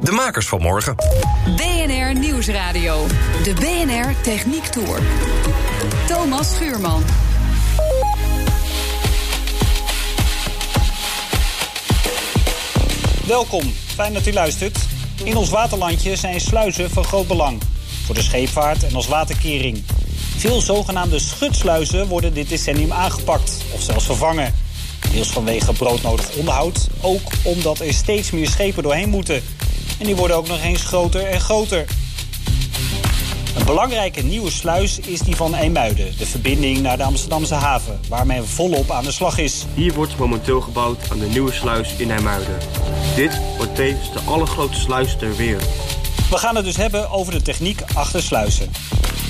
De makers van morgen. BNR Nieuwsradio. De BNR Techniek Tour. Thomas Schuurman. Welkom, fijn dat u luistert. In ons waterlandje zijn sluizen van groot belang. Voor de scheepvaart en als waterkering. Veel zogenaamde schutsluizen worden dit decennium aangepakt of zelfs vervangen. Deels vanwege broodnodig onderhoud, ook omdat er steeds meer schepen doorheen moeten. En die worden ook nog eens groter en groter. Een belangrijke nieuwe sluis is die van Eemuiden, de verbinding naar de Amsterdamse haven, waar men volop aan de slag is. Hier wordt momenteel gebouwd aan de nieuwe sluis in IJmuiden. Dit wordt tevens de allergrootste sluis ter wereld. We gaan het dus hebben over de techniek achter sluizen.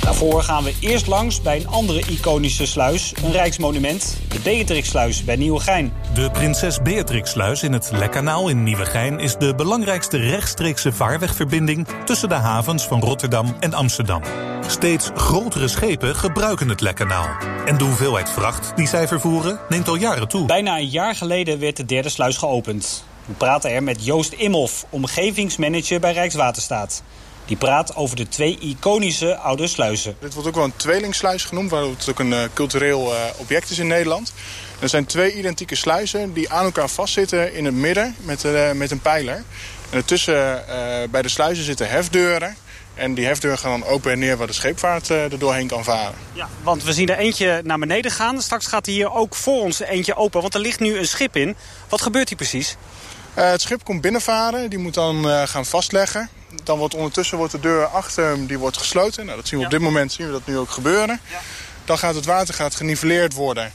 Daarvoor gaan we eerst langs bij een andere iconische sluis, een rijksmonument, de Beatrixsluis bij Nieuwegein. De Prinses Beatrixsluis in het Lekkanaal in Nieuwegein is de belangrijkste rechtstreekse vaarwegverbinding tussen de havens van Rotterdam en Amsterdam. Steeds grotere schepen gebruiken het Lekkanaal. En de hoeveelheid vracht die zij vervoeren neemt al jaren toe. Bijna een jaar geleden werd de derde sluis geopend. We praten er met Joost Imhoff, omgevingsmanager bij Rijkswaterstaat. Die praat over de twee iconische oude sluizen. Dit wordt ook wel een tweelingsluis genoemd, waar het ook een uh, cultureel uh, object is in Nederland. Er zijn twee identieke sluizen die aan elkaar vastzitten in het midden met, uh, met een pijler. En ertussen bij de sluizen zitten hefdeuren. En die hefdeuren gaan dan open en neer waar de scheepvaart er doorheen kan varen. Ja, want we zien er eentje naar beneden gaan. Straks gaat er hier ook voor ons eentje open, want er ligt nu een schip in. Wat gebeurt hier precies? het schip komt binnenvaren, die moet dan gaan vastleggen. Dan wordt ondertussen wordt de deur achter hem die wordt gesloten. Nou, dat zien we op dit moment zien we dat nu ook gebeuren. Ja. Dan gaat het water gaat geniveleerd worden.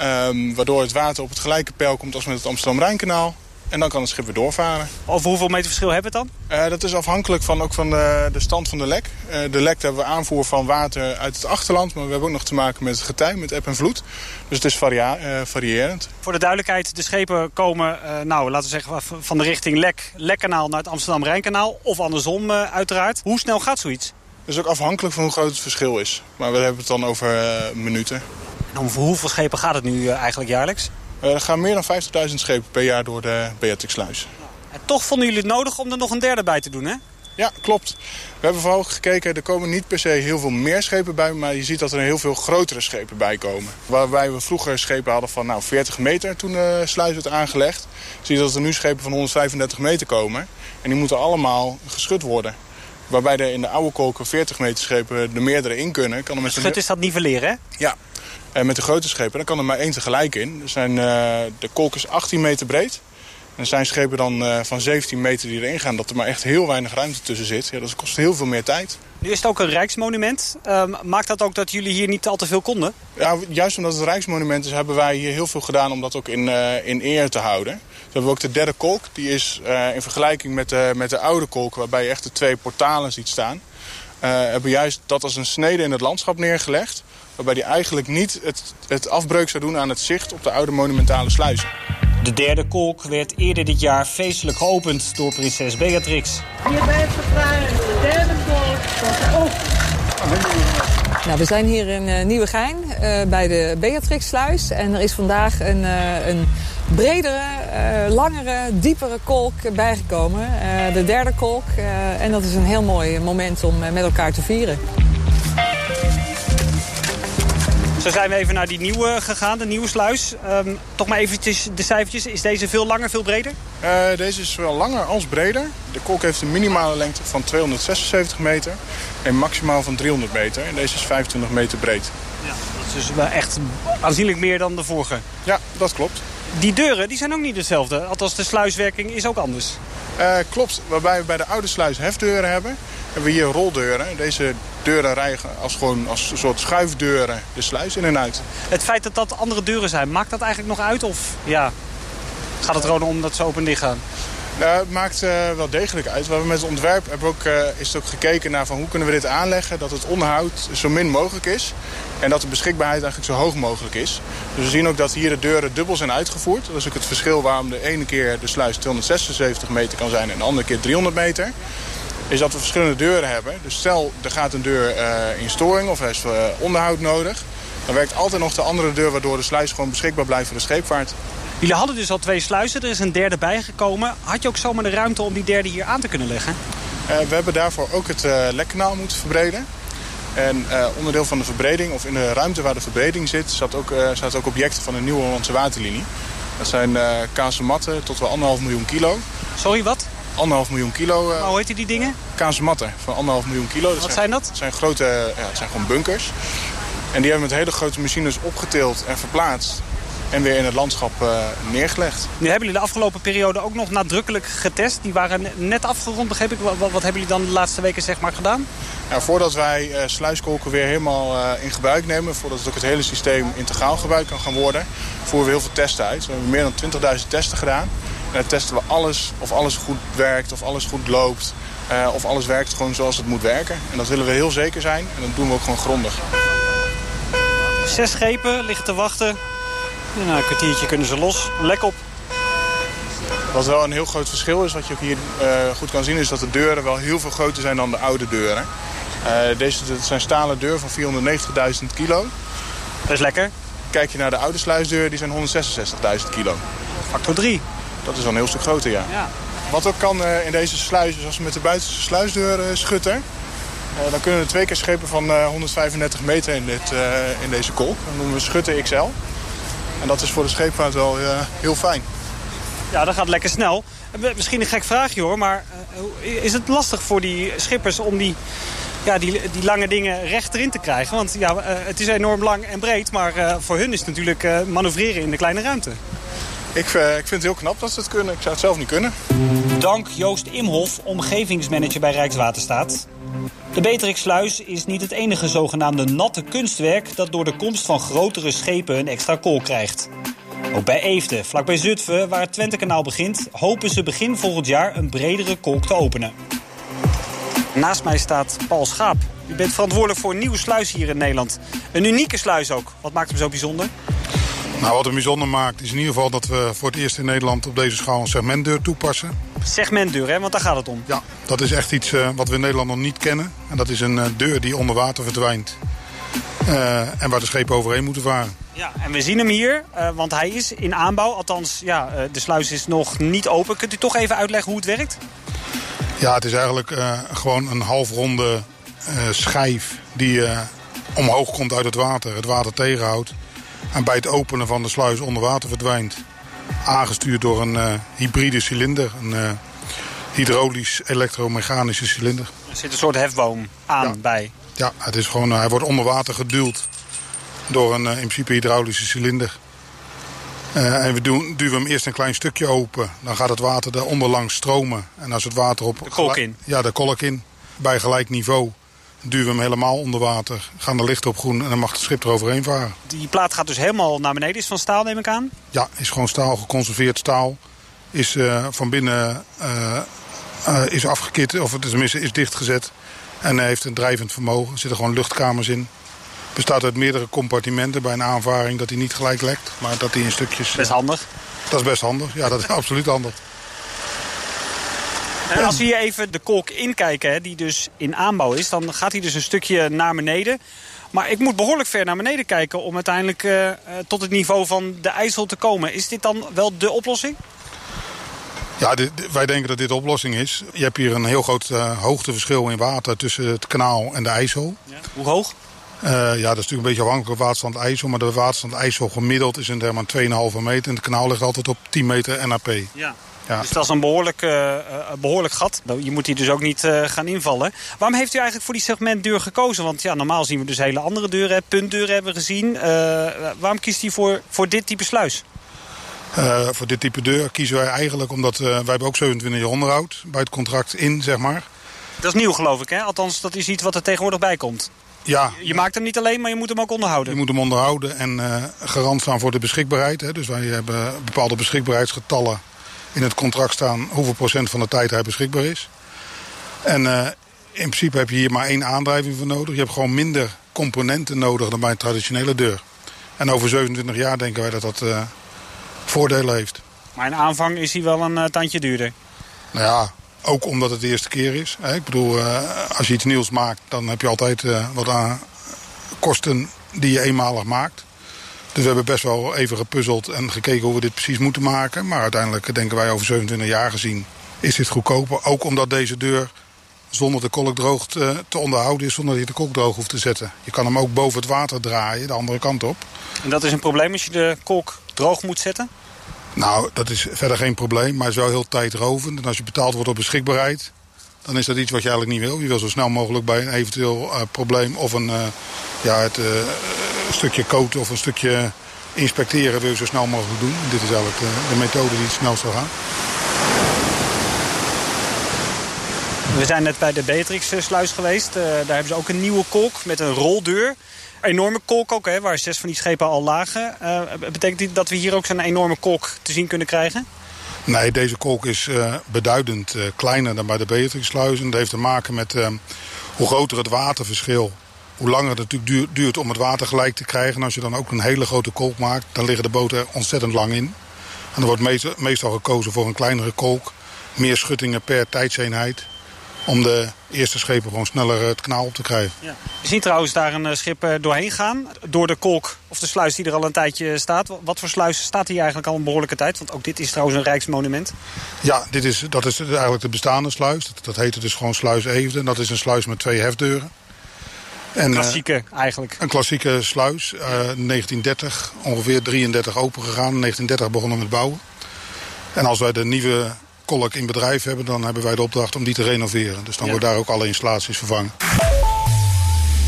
Um, waardoor het water op het gelijke peil komt als met het Amsterdam-Rijnkanaal. En dan kan het schip weer doorvaren. Over hoeveel meter verschil hebben we het dan? Uh, dat is afhankelijk van, ook van de, de stand van de lek. Uh, de lek hebben we aanvoer van water uit het achterland. Maar we hebben ook nog te maken met het getij, met eb en vloed. Dus het is varia variërend. Voor de duidelijkheid, de schepen komen, nou, laten we zeggen, van de richting Lek, Lekkanaal naar het Amsterdam-Rijnkanaal. Of andersom uiteraard. Hoe snel gaat zoiets? Dat is ook afhankelijk van hoe groot het verschil is. Maar we hebben het dan over minuten. En om hoeveel schepen gaat het nu eigenlijk jaarlijks? Uh, er gaan meer dan 50.000 schepen per jaar door de Beatrixsluis. En toch vonden jullie het nodig om er nog een derde bij te doen, hè? Ja, klopt. We hebben vooral gekeken, er komen niet per se heel veel meer schepen bij... maar je ziet dat er heel veel grotere schepen bij komen. Waarbij we vroeger schepen hadden van nou, 40 meter toen de sluis werd aangelegd... zie je dat er nu schepen van 135 meter komen. En die moeten allemaal geschud worden. Waarbij er in de oude kolken 40 meter schepen er meerdere in kunnen. Kan er met Schut is dat nivelleren, hè? Ja, en met de grote schepen, dan kan er maar één tegelijk in. Er zijn, uh, de kolk is 18 meter breed. En er zijn schepen dan uh, van 17 meter die erin gaan... dat er maar echt heel weinig ruimte tussen zit. Ja, dat kost heel veel meer tijd. Nu is het ook een rijksmonument. Uh, maakt dat ook dat jullie hier niet al te veel konden? Ja, juist omdat het rijksmonument is... hebben wij hier heel veel gedaan om dat ook in, uh, in eer te houden. We hebben ook de derde kolk. Die is in vergelijking met de, met de oude kolk... waarbij je echt de twee portalen ziet staan... hebben juist dat als een snede in het landschap neergelegd waarbij hij eigenlijk niet het, het afbreuk zou doen aan het zicht op de oude monumentale sluizen. De derde kolk werd eerder dit jaar feestelijk geopend door prinses Beatrix. Hierbij verklaren de derde kolk tot open. Nou, we zijn hier in uh, Nieuwegein uh, bij de Beatrixsluis. En er is vandaag een, uh, een bredere, langere, diepere kolk bijgekomen. de derde kolk. en dat is een heel mooi moment om met elkaar te vieren. Zo zijn we even naar die nieuwe gegaan, de nieuwe sluis. Um, toch maar eventjes de cijfertjes. Is deze veel langer, veel breder? Uh, deze is wel langer als breder. De kolk heeft een minimale lengte van 276 meter en maximaal van 300 meter. En deze is 25 meter breed. Ja, dat is dus wel echt aanzienlijk meer dan de vorige. Ja, dat klopt. Die deuren die zijn ook niet hetzelfde. Althans, de sluiswerking is ook anders. Uh, klopt. Waarbij we bij de oude sluis hefdeuren hebben, hebben we hier roldeuren. Deze deuren rijden als, gewoon als een soort schuifdeuren de sluis in en uit. Het feit dat dat andere deuren zijn, maakt dat eigenlijk nog uit? Of ja, gaat het er gewoon om dat ze open en dicht gaan? Ja, het maakt uh, wel degelijk uit. We met het ontwerp hebben ook, uh, is het ook gekeken naar van hoe kunnen we dit aanleggen... dat het onderhoud zo min mogelijk is en dat de beschikbaarheid eigenlijk zo hoog mogelijk is. Dus we zien ook dat hier de deuren dubbel zijn uitgevoerd. Dat is ook het verschil waarom de ene keer de sluis 276 meter kan zijn... en de andere keer 300 meter. Is dat we verschillende deuren hebben. Dus stel, er gaat een deur uh, in storing of er is onderhoud nodig... dan werkt altijd nog de andere deur waardoor de sluis gewoon beschikbaar blijft voor de scheepvaart. Jullie hadden dus al twee sluizen, er is een derde bijgekomen. Had je ook zomaar de ruimte om die derde hier aan te kunnen leggen? Uh, we hebben daarvoor ook het uh, lekkanaal moeten verbreden. En uh, onderdeel van de verbreding, of in de ruimte waar de verbreding zit... zat ook, zaten ook objecten van de Nieuwe Hollandse Waterlinie. Dat zijn kazematten tot wel anderhalf miljoen kilo. Sorry, wat? Anderhalf miljoen kilo. Maar hoe heet die dingen? Kazematten van anderhalf miljoen kilo. Dat wat zijn dat? Dat zijn grote, ja, het zijn gewoon bunkers. En die hebben met hele grote machines opgetild en verplaatst en weer in het landschap uh, neergelegd. Nu hebben jullie de afgelopen periode ook nog nadrukkelijk getest. Die waren net afgerond, begreep ik. Wat, wat hebben jullie dan de laatste weken zeg maar gedaan? Voordat wij uh, sluiskolken weer helemaal uh, in gebruik nemen... voordat het ook het hele systeem integraal gebruikt kan gaan worden... voeren we heel veel testen uit. We hebben meer dan 20.000 testen gedaan. Dan testen we alles, of alles goed werkt, of alles goed loopt... of alles werkt gewoon zoals het moet werken. En dat willen we heel zeker zijn. En dat doen we ook gewoon grondig. Zes schepen liggen te wachten na een kwartiertje kunnen ze los. Lek op. Wat wel een heel groot verschil is, wat je ook hier uh, goed kan zien... is dat de deuren wel heel veel groter zijn dan de oude deuren. Uh, deze zijn stalen deuren van 490.000 kilo. Dat is lekker. Kijk je naar de oude sluisdeuren, die zijn 166.000 kilo. Factor 3. Dat is wel een heel stuk groter, ja. ja. Wat ook kan uh, in deze sluis, is als we met de buitenste sluisdeur schutten... dan kunnen we twee keer schepen van 135 meter in, dit, in deze kolk. Dat noemen we schutten XL. En dat is voor de scheepvaart wel heel fijn. Ja, dat gaat lekker snel. Misschien een gek vraagje hoor, maar is het lastig voor die schippers om die, ja, die, die lange dingen recht erin te krijgen? Want ja, het is enorm lang en breed, maar voor hun is het natuurlijk manoeuvreren in de kleine ruimte. Ik, ik vind het heel knap dat ze het kunnen. Ik zou het zelf niet kunnen. Dank Joost Imhof, omgevingsmanager bij Rijkswaterstaat. De Beatrixsluis is niet het enige zogenaamde natte kunstwerk... dat door de komst van grotere schepen een extra kool krijgt. Ook bij Eefde, vlakbij Zutphen, waar het Twentekanaal begint... hopen ze begin volgend jaar een bredere kolk te openen. Naast mij staat Paul Schaap. U bent verantwoordelijk voor een nieuwe sluis hier in Nederland. Een unieke sluis ook. Wat maakt hem zo bijzonder? Nou, wat hem bijzonder maakt is in ieder geval dat we voor het eerst in Nederland op deze schaal een segmentdeur toepassen. Segmentdeur, hè? want daar gaat het om. Ja, dat is echt iets uh, wat we in Nederland nog niet kennen. En dat is een uh, deur die onder water verdwijnt. Uh, en waar de schepen overheen moeten varen. Ja, en we zien hem hier, want hij is in aanbouw. Althans, ja, de sluis is nog niet open. Kunt u toch even uitleggen hoe het werkt? Ja, het is eigenlijk gewoon een halfronde schijf die omhoog komt uit het water. Het water tegenhoudt en bij het openen van de sluis onder water verdwijnt. Aangestuurd door een uh, hybride cilinder, een uh, hydraulisch elektromechanische cilinder. Er zit een soort hefboom aan ja. bij. Ja, het is gewoon, uh, hij wordt onder water geduwd door een in principe hydraulische cilinder. en we doen, duwen hem eerst een klein stukje open. Dan gaat het water eronder langs stromen. En als het water op... De kolk in? Ja, de kolk in. Bij gelijk niveau duwen we hem helemaal onder water. Gaan de lichten op groen en dan mag het schip er overheen varen. Die plaat gaat dus helemaal naar beneden. Is van staal neem ik aan? Ja, is gewoon staal, geconserveerd staal. Is uh, van binnen uh, uh, is afgekit, of tenminste is dichtgezet. En heeft een drijvend vermogen. Er zitten gewoon luchtkamers in. Bestaat uit meerdere compartimenten bij een aanvaring dat hij niet gelijk lekt. Maar dat hij in stukjes... Best handig. Dat is best handig. Ja, dat is absoluut handig. En als we hier even de kolk inkijken, hè, die dus in aanbouw is... dan gaat hij dus een stukje naar beneden. Maar ik moet behoorlijk ver naar beneden kijken... om uiteindelijk uh, tot het niveau van de IJssel te komen. Is dit dan wel de oplossing? Ja, dit, wij denken dat dit de oplossing is. Je hebt hier een heel groot uh, hoogteverschil in water tussen het kanaal en de IJssel. Ja. Hoe hoog? Uh, ja, dat is natuurlijk een beetje afhankelijk van waterstand IJssel. Maar de waterstand IJssel gemiddeld is een, maar 2,5 meter. En het kanaal ligt altijd op 10 meter NAP. Ja. Ja. Dus dat is een behoorlijk, uh, behoorlijk gat. Je moet hier dus ook niet uh, gaan invallen. Waarom heeft u eigenlijk voor die segmentdeur gekozen? Want ja, normaal zien we dus hele andere deuren. Puntdeuren hebben we gezien. waarom kiest u voor, voor dit type sluis? voor dit type deur kiezen wij eigenlijk omdat wij hebben ook 27 jaar onderhoud bij het contract in, zeg maar. Dat is nieuw geloof ik, hè? Althans, dat is iets wat er tegenwoordig bij komt. Ja. Je maakt hem niet alleen, maar je moet hem ook onderhouden. Je moet hem onderhouden en garant staan voor de beschikbaarheid. Hè. Dus wij hebben bepaalde beschikbaarheidsgetallen in het contract staan hoeveel procent van de tijd hij beschikbaar is. En uh, in principe heb je hier maar één aandrijving voor nodig. Je hebt gewoon minder componenten nodig dan bij een traditionele deur. En over 27 jaar denken wij dat dat uh, voordelen heeft. Maar in aanvang is hij wel een uh, tandje duurder? Nou ja, ook omdat het de eerste keer is. Hè. Ik bedoel, als je iets nieuws maakt, dan heb je altijd wat aan kosten die je eenmalig maakt. Dus we hebben best wel even gepuzzeld en gekeken hoe we dit precies moeten maken. Maar uiteindelijk denken wij over 27 jaar gezien is dit goedkoper. Ook omdat deze deur zonder de kolk droog te, te, onderhouden is, zonder dat je de kolk droog hoeft te zetten. Je kan hem ook boven het water draaien, de andere kant op. En dat is een probleem als je de kolk droog moet zetten? Nou, dat is verder geen probleem, maar is wel heel tijdrovend. En als je betaald wordt op beschikbaarheid, dan is dat iets wat je eigenlijk niet wil. Je wil zo snel mogelijk bij een eventueel uh, probleem of een, uh, ja, het, uh, stukje coaten of een stukje inspecteren wil je zo snel mogelijk doen. Dit is eigenlijk de methode die het snelst zal gaan. We zijn net bij de Beatrix-sluis geweest. Uh, daar hebben ze ook een nieuwe kolk met een roldeur. Enorme kolk ook, hè, waar zes van die schepen al lagen. Uh, betekent dit dat we hier ook zo'n enorme kolk te zien kunnen krijgen? Nee, deze kolk is uh, beduidend kleiner dan bij de Beatrix-sluis. En dat heeft te maken met hoe groter het waterverschil... hoe langer het natuurlijk duurt, duurt om het water gelijk te krijgen. En als je dan ook een hele grote kolk maakt, dan liggen de boten ontzettend lang in. En er wordt meestal, meestal gekozen voor een kleinere kolk. Meer schuttingen per tijdseenheid om de eerste schepen gewoon sneller het kanaal op te krijgen. Ja. Je ziet trouwens daar een schip doorheen gaan. Door de kolk of de sluis die er al een tijdje staat. Wat voor sluis staat hier eigenlijk al een behoorlijke tijd? Want ook dit is trouwens een rijksmonument. Ja, dit is, dat is eigenlijk de bestaande sluis. Dat, dat heette dus gewoon sluis Eefde. Dat is een sluis met twee hefdeuren. En, een klassieke eigenlijk. Een klassieke sluis. Uh, 1930, ongeveer 33 open gegaan. 1930 begonnen met bouwen. En als wij de nieuwe kolk in bedrijf hebben... dan hebben wij de opdracht om die te renoveren. Dus dan ja. worden daar ook alle installaties vervangen.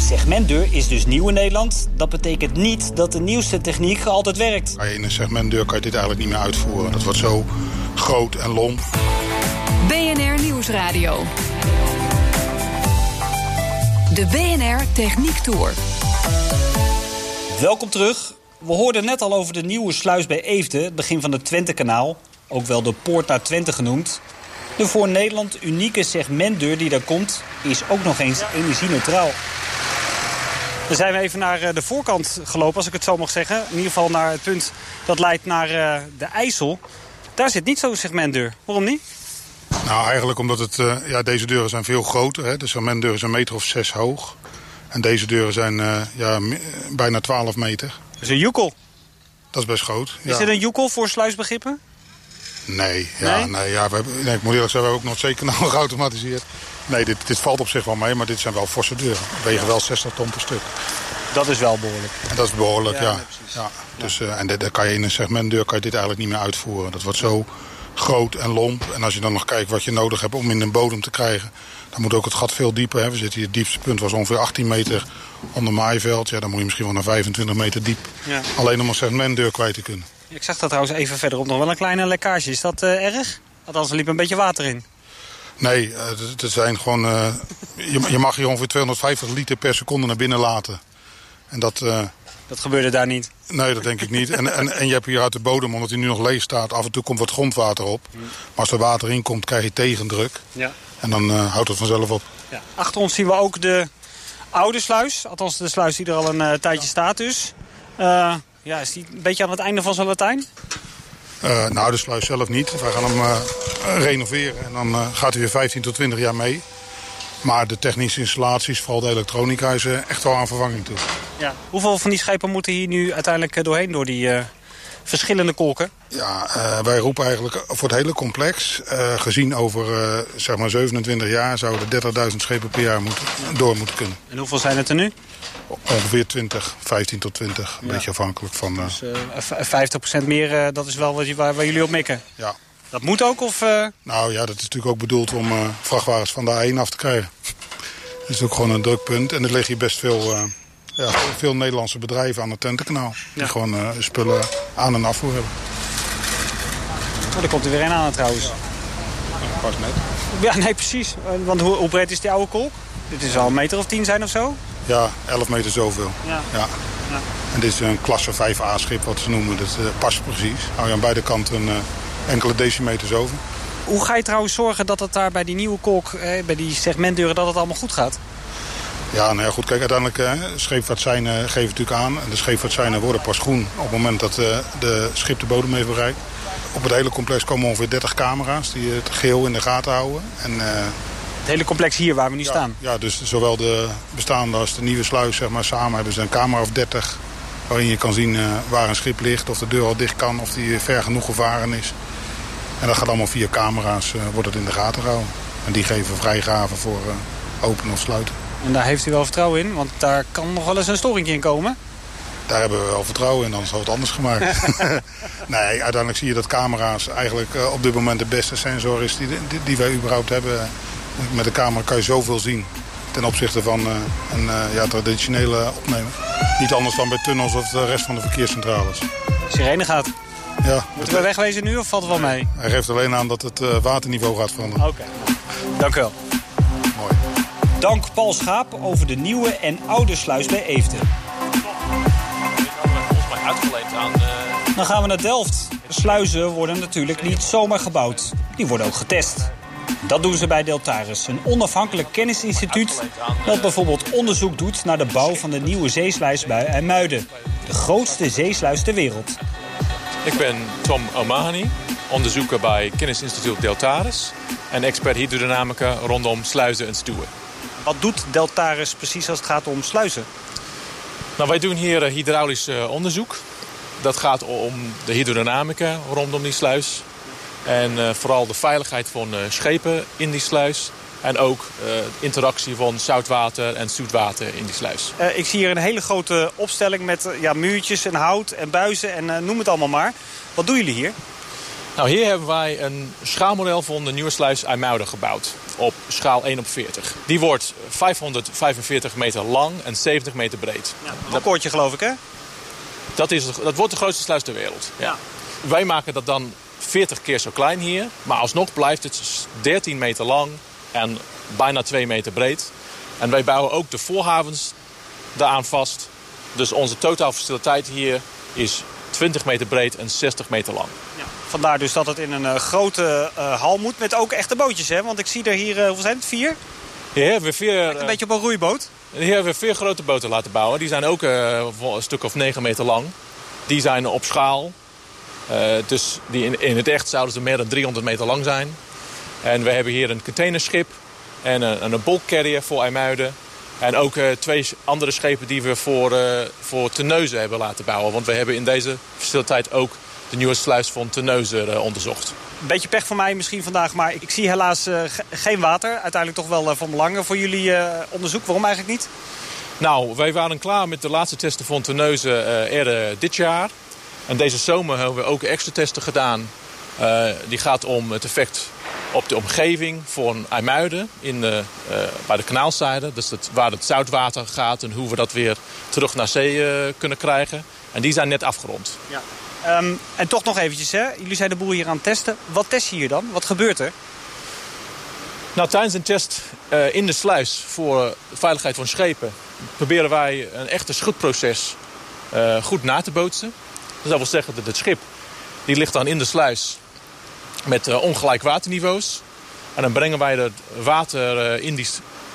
Segmentdeur is dus nieuw in Nederland. Dat betekent niet dat de nieuwste techniek altijd werkt. In een segmentdeur kan je dit eigenlijk niet meer uitvoeren. Dat wordt zo groot en lomp. BNR Nieuwsradio. De BNR Techniek Tour. Welkom terug. We hoorden net al over de nieuwe sluis bij Eefde, begin van het Twente-kanaal ook wel de Poort naar Twente genoemd. De voor Nederland unieke segmentdeur die daar komt, is ook nog eens energie-neutraal. Dan zijn even naar de voorkant gelopen, als ik het zo mag zeggen. In ieder geval naar het punt dat leidt naar de IJssel. Daar zit niet zo'n segmentdeur. Waarom niet? Nou, eigenlijk omdat het, uh, ja, deze deuren zijn veel groter. Hè. De segmentdeuren zijn een meter of zes hoog. En deze deuren zijn uh, ja, bijna 12 meter. Dat is een joekel. Dat is best groot. Is dit een joekel voor sluisbegrippen? Nee, ja, nee? nee ja, we hebben, nee, ik moet eerlijk zeggen, we hebben ook nog zeker nog geautomatiseerd. Nee, dit, dit valt op zich wel mee, maar dit zijn wel forse deuren. Wegen wel 60 ton per stuk. Dat is wel behoorlijk. En dat is behoorlijk, ja. ja. ja. Dus, uh, en daar kan je in een segmentdeur kan je dit eigenlijk niet meer uitvoeren. Dat wordt zo groot en lomp. En als je dan nog kijkt wat je nodig hebt om in een bodem te krijgen... dan moet ook het gat veel dieper. Hè. We zitten hier, het diepste punt was ongeveer 18 meter onder maaiveld. Ja, dan moet je misschien wel naar 25 meter diep. Ja. Alleen om een segmentdeur kwijt te kunnen. Ik zag dat trouwens even verderop nog wel een kleine lekkage. Is dat uh, erg? Althans, er liep een beetje water in. Nee, het zijn gewoon, uh, je, je, mag hier ongeveer 250 liter per seconde naar binnen laten. En dat... dat gebeurde daar niet? Nee, dat denk ik niet. En, en, en je hebt hier uit de bodem, omdat hij nu nog leeg staat... af en toe komt wat grondwater op. Maar als er water in komt, krijg je tegendruk. Ja. En dan houdt het vanzelf op. Ja. Achter ons zien we ook de oude sluis. Althans, de sluis die er al een tijdje staat dus. Ja, is die een beetje aan het einde van zijn Latijn? Uh, nou, de sluis zelf niet. Wij gaan hem uh, renoveren en dan uh, gaat hij weer 15 tot 20 jaar mee. Maar de technische installaties, vooral de elektronica, is echt wel aan vervanging toe. Ja. Hoeveel van die schepen moeten hier nu uiteindelijk doorheen door die verschillende kolken? Ja, wij roepen eigenlijk voor het hele complex, gezien over zeg maar 27 jaar, zouden 30.000 schepen per jaar moeten, door moeten kunnen. En hoeveel zijn het er nu? Ongeveer 20, 15 tot 20. Een ja. beetje afhankelijk van... Dus uh, 50% meer, dat is wel wat, waar, waar, jullie op mikken? Ja. Dat moet ook? Of, uh... Nou ja, dat is natuurlijk ook bedoeld om vrachtwagens van de A1 af te krijgen. Dat is ook gewoon een drukpunt. En er liggen hier best veel, ja, veel Nederlandse bedrijven aan het Tentenkanaal. Die gewoon spullen aan en afvoer hebben. Oh, daar komt er weer een aan trouwens. Ja, pas net. Ja, nee, precies. Want hoe, hoe breed is die oude kolk? Dit is al een meter of tien zijn of zo? Ja, 11 meter zoveel. Ja. ja. ja. En dit is een klasse 5A schip wat ze noemen. Dat uh, past precies. Hou je aan beide kanten een, uh, enkele decimeters over. Hoe ga je trouwens zorgen dat het daar bij die nieuwe kolk, eh, bij die segmentdeuren, dat het allemaal goed gaat? Ja, nou ja, goed. Kijk, uiteindelijk uh, scheepvaartseinen geven natuurlijk aan. En de scheepvaartseinen worden pas groen op het moment dat uh, de schip de bodem heeft bereikt. Op het hele complex komen ongeveer 30 camera's die het geheel in de gaten houden. En, uh, het hele complex hier waar we nu ja, staan? Ja, dus zowel de bestaande als de nieuwe sluis zeg maar, samen hebben ze een camera of 30... waarin je kan zien waar een schip ligt, of de deur al dicht kan, of die ver genoeg gevaren is. En dat gaat allemaal via camera's, wordt het in de gaten gehouden. En die geven vrijgaven voor openen of sluiten. En daar heeft u wel vertrouwen in, want daar kan nog wel eens een storing in komen. Daar hebben we wel vertrouwen in, anders had het anders gemaakt. nee, uiteindelijk zie je dat camera's eigenlijk uh, op dit moment de beste sensor is die, die, die, wij überhaupt hebben. Met de camera kan je zoveel zien ten opzichte van uh, een uh, ja, traditionele opnemer. Niet anders dan bij tunnels of de rest van de verkeerscentrales. Sirene gaat. Ja. Moeten we wegwezen nu of valt het wel mee? Hij geeft alleen aan dat het waterniveau gaat veranderen. Oké, okay. dank u wel. Dank Paul Schaap over de nieuwe en oude sluis bij Eefde. Dan gaan we naar Delft. Sluizen worden natuurlijk niet zomaar gebouwd. Die worden ook getest. Dat doen ze bij Deltaris, een onafhankelijk kennisinstituut... dat bijvoorbeeld onderzoek doet naar de bouw van de nieuwe zeesluis bij IJmuiden. De grootste zeesluis ter wereld. Ik ben Tom O'Mahony, onderzoeker bij kennisinstituut Deltaris... en expert hydrodynamica rondom sluizen en stuwen. Wat doet Deltaris precies als het gaat om sluizen? Nou, wij doen hier hydraulisch uh, onderzoek. Dat gaat om de hydrodynamica rondom die sluis. En uh, vooral de veiligheid van schepen in die sluis. En ook interactie van zoutwater en zoetwater in die sluis. ik zie hier een hele grote opstelling met ja, muurtjes en hout en buizen en noem het allemaal maar. Wat doen jullie hier? Nou, hier hebben wij een schaalmodel van de nieuwe sluis IJmuiden gebouwd. Op schaal 1 op 40. Die wordt 545 meter lang en 70 meter breed. Ja, een akkoordje geloof ik, hè? Dat, is, dat wordt de grootste sluis ter wereld. Ja. Wij maken dat dan 40 keer zo klein hier. Maar alsnog blijft het 13 meter lang en bijna 2 meter breed. En wij bouwen ook de voorhavens daaraan vast. Dus onze totaalfaciliteit hier is 20 meter breed en 60 meter lang. Ja. Vandaar dus dat het in een uh, grote uh, hal moet met ook echte bootjes. Hè? Want ik zie er hier, uh, hoeveel zijn het? Vier? Hebben we vier... een beetje op een roeiboot. Hier hebben we vier grote boten laten bouwen. Die zijn ook een stuk of 9 meter lang. Die zijn op schaal. dus die in, in, het echt zouden ze meer dan 300 meter lang zijn. En we hebben hier een containerschip en een, een bulk carrier voor IJmuiden. En ook uh, twee andere schepen die we voor, uh, voor hebben laten bouwen. Want we hebben in deze faciliteit ook de nieuwe sluis van Terneuzen uh, onderzocht. Een beetje pech voor mij misschien vandaag, maar ik zie helaas geen water. Uiteindelijk toch wel van belang voor jullie onderzoek. Waarom eigenlijk niet? Nou, wij waren klaar met de laatste testen van Terneuzen eerder dit jaar. En deze zomer hebben we ook extra testen gedaan. die gaat om het effect op de omgeving van IJmuiden in de, uh, bij de kanaalzijde. Dus het, waar het zoutwater gaat en hoe we dat weer terug naar zee uh, kunnen krijgen. En die zijn net afgerond. Ja. Um, en toch nog eventjes, hè? jullie zijn de boel hier aan het testen. Wat test je hier dan? Wat gebeurt er? Nou, tijdens een test uh, in de sluis voor de veiligheid van schepen... proberen wij een echte schutproces goed na te bootsen. Dus dat wil zeggen dat het schip die ligt dan in de sluis met uh, ongelijk waterniveaus. En dan brengen wij het water in die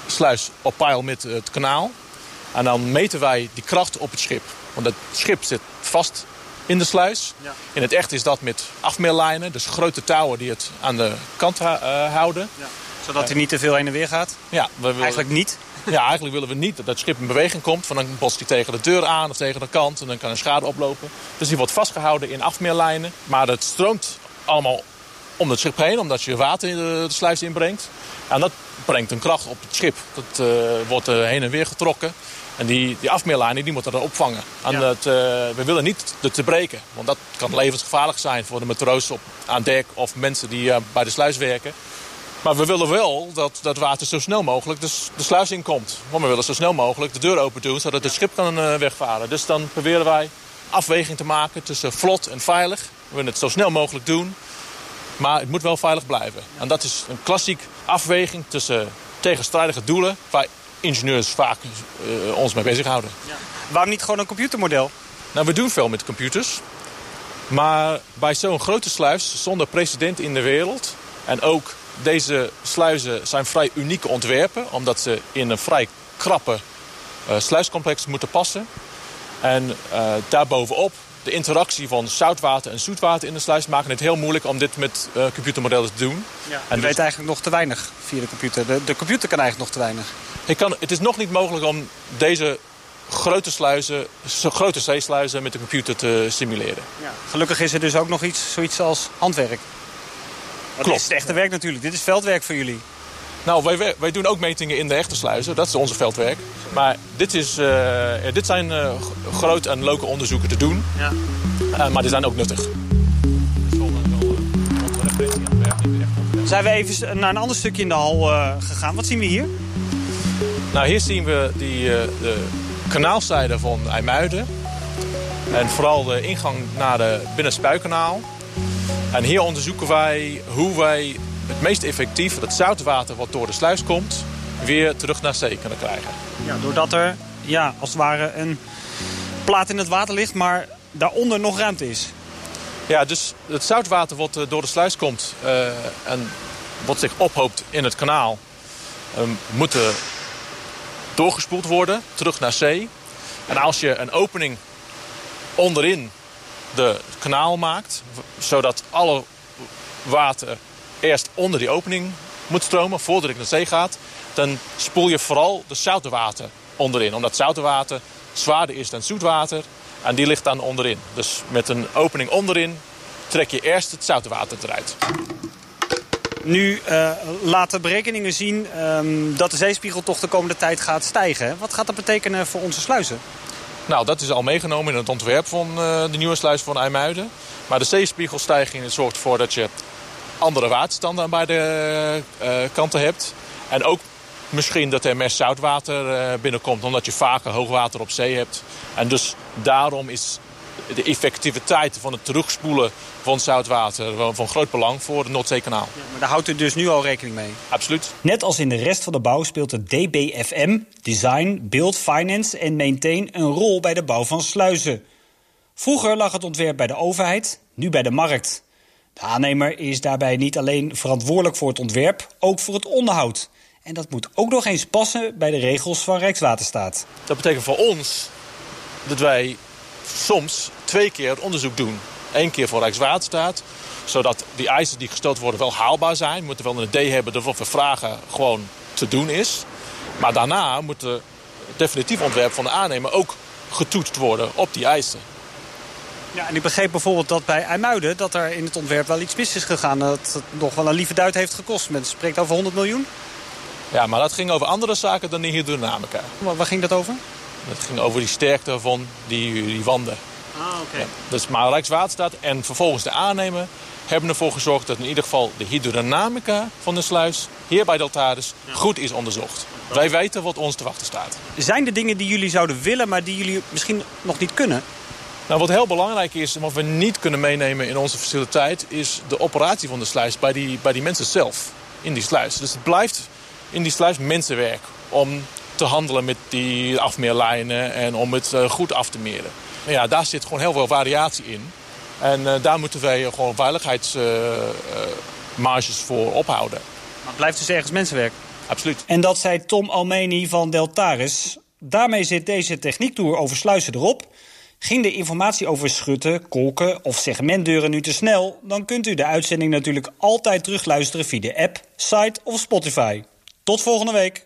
sluis op peil met het kanaal. En dan meten wij die kracht op het schip. Want het schip zit vast in de sluis. Ja. In het echt is dat met afmeerlijnen, dus grote touwen die het aan de kant uh, houden. Ja. Zodat hij niet te veel heen en weer gaat? Ja. We willen... Eigenlijk niet? Ja, eigenlijk willen we niet dat het schip in beweging komt. Want dan botst hij tegen de deur aan of tegen de kant en dan kan er schade oplopen. Dus die wordt vastgehouden in afmeerlijnen. Maar het stroomt allemaal om het schip heen, omdat je water in de, de sluis inbrengt. En dat brengt een kracht op het schip. Dat uh, wordt uh, heen en weer getrokken. En die, die die moeten dat opvangen. En ja. dat, uh, we willen niet dat te breken. Want dat kan levensgevaarlijk zijn voor de matroos op, aan dek of mensen die bij de sluis werken. Maar we willen wel dat dat water zo snel mogelijk de, de sluis inkomt. Want we willen zo snel mogelijk de deur open doen, zodat het schip kan wegvaren. Dus dan proberen wij afweging te maken tussen vlot en veilig. We willen het zo snel mogelijk doen. Maar het moet wel veilig blijven. En dat is een klassiek afweging tussen tegenstrijdige doelen... waar ingenieurs vaak uh, ons mee bezighouden. Ja. Waarom niet gewoon een computermodel? Nou, we doen veel met computers. Maar bij zo'n grote sluis, zonder precedent in de wereld... en ook deze sluizen zijn vrij unieke ontwerpen... omdat ze in een vrij krappe uh, sluiscomplex moeten passen. En uh, daarbovenop de interactie van zoutwater en zoetwater in de sluis... maken het heel moeilijk om dit met uh, computermodellen te doen. Ja, en je weet eigenlijk nog te weinig via de computer. De, de computer kan eigenlijk nog te weinig. Ik kan, het is nog niet mogelijk om deze grote sluizen, grote zeesluizen met de computer te simuleren. Ja. Gelukkig is er dus ook nog iets, zoiets als handwerk. Klopt. Dit is het echte werk natuurlijk. Dit is veldwerk voor jullie. Nou, wij, wij doen ook metingen in de echte sluizen. Dat is onze veldwerk. Maar dit, is, uh, dit zijn uh, groot en leuke onderzoeken te doen. Ja. Uh, maar die zijn ook nuttig. Zijn we even naar een ander stukje in de hal gegaan. Wat zien we hier? Nou, hier zien we die, de kanaalzijde van IJmuiden. En vooral de ingang naar de Binnenspuikanaal. En hier onderzoeken wij hoe wij het meest effectief het zoutwater wat door de sluis komt... weer terug naar zee kunnen krijgen. Ja, doordat er ja, als het ware een plaat in het water ligt... maar daaronder nog ruimte is. Ja, dus het zoutwater wat door de sluis komt... Uh, en wat zich ophoopt in het kanaal... Uh, moet doorgespoeld worden, terug naar zee. En als je een opening onderin de kanaal maakt... zodat alle water eerst onder die opening moet stromen voordat het naar zee gaat... dan spoel je vooral de zoute water onderin. Omdat zoute water zwaarder is dan zoetwater en die ligt dan onderin. Dus met een opening onderin trek je eerst het zoute water eruit. Nu uh, laten berekeningen zien um, dat de zeespiegel toch de komende tijd gaat stijgen. Wat gaat dat betekenen voor onze sluizen? Nou, dat is al meegenomen in het ontwerp van uh, de nieuwe sluis van IJmuiden. Maar de zeespiegelstijging zorgt ervoor dat je andere waterstanden aan beide uh, kanten hebt. En ook misschien dat er meer zoutwater binnenkomt... omdat je vaker hoogwater op zee hebt. En dus daarom is de effectiviteit van het terugspoelen van zoutwater van groot belang voor het Noordzeekanaal. Ja, maar daar houdt u dus nu al rekening mee? Absoluut. Net als in de rest van de bouw speelt het DBFM, Design, Build, Finance en Maintain een rol bij de bouw van sluizen. Vroeger lag het ontwerp bij de overheid, nu bij de markt. De aannemer is daarbij niet alleen verantwoordelijk voor het ontwerp, ook voor het onderhoud. En dat moet ook nog eens passen bij de regels van Rijkswaterstaat. Dat betekent voor ons dat wij soms twee keer het onderzoek doen. Eén keer voor Rijkswaterstaat, zodat die eisen die gesteld worden wel haalbaar zijn. We moeten wel een idee hebben dat wat we vragen gewoon te doen is. Maar daarna moet het definitief ontwerp van de aannemer ook getoetst worden op die eisen. Ja, en ik begreep bijvoorbeeld dat bij IJmuiden... dat er in het ontwerp wel iets mis is gegaan. Dat het nog wel een lieve duit heeft gekost. Men spreekt over 100 miljoen. Ja, maar dat ging over andere zaken dan die hydrodynamica. Waar ging dat over? Het ging over die sterkte van die, die wanden. Ah, oké. Ja, dus maar Rijkswaterstaat en vervolgens de aannemer hebben ervoor gezorgd dat in ieder geval de hydrodynamica van de sluis hier bij Deltaris goed is onderzocht. Wij weten wat ons te wachten staat. Zijn er dingen die jullie zouden willen, maar die jullie misschien nog niet kunnen? Nou, wat heel belangrijk is en wat we niet kunnen meenemen in onze faciliteit... is de operatie van de sluis bij die, bij die mensen zelf in die sluis. Dus het blijft in die sluis mensenwerk om te handelen met die afmeerlijnen en om het uh, goed af te meren. Ja, daar zit gewoon heel veel variatie in. En uh, daar moeten wij gewoon veiligheidsmarges voor ophouden. Maar het blijft dus ergens mensenwerk? Absoluut. En dat zei Tom Almeni van Deltaris. Daarmee zit deze techniektour over sluizen erop. Ging de informatie over schutten, kolken of segmentdeuren nu te snel... dan kunt u de uitzending natuurlijk altijd terugluisteren via de app, site of Spotify. Tot volgende week.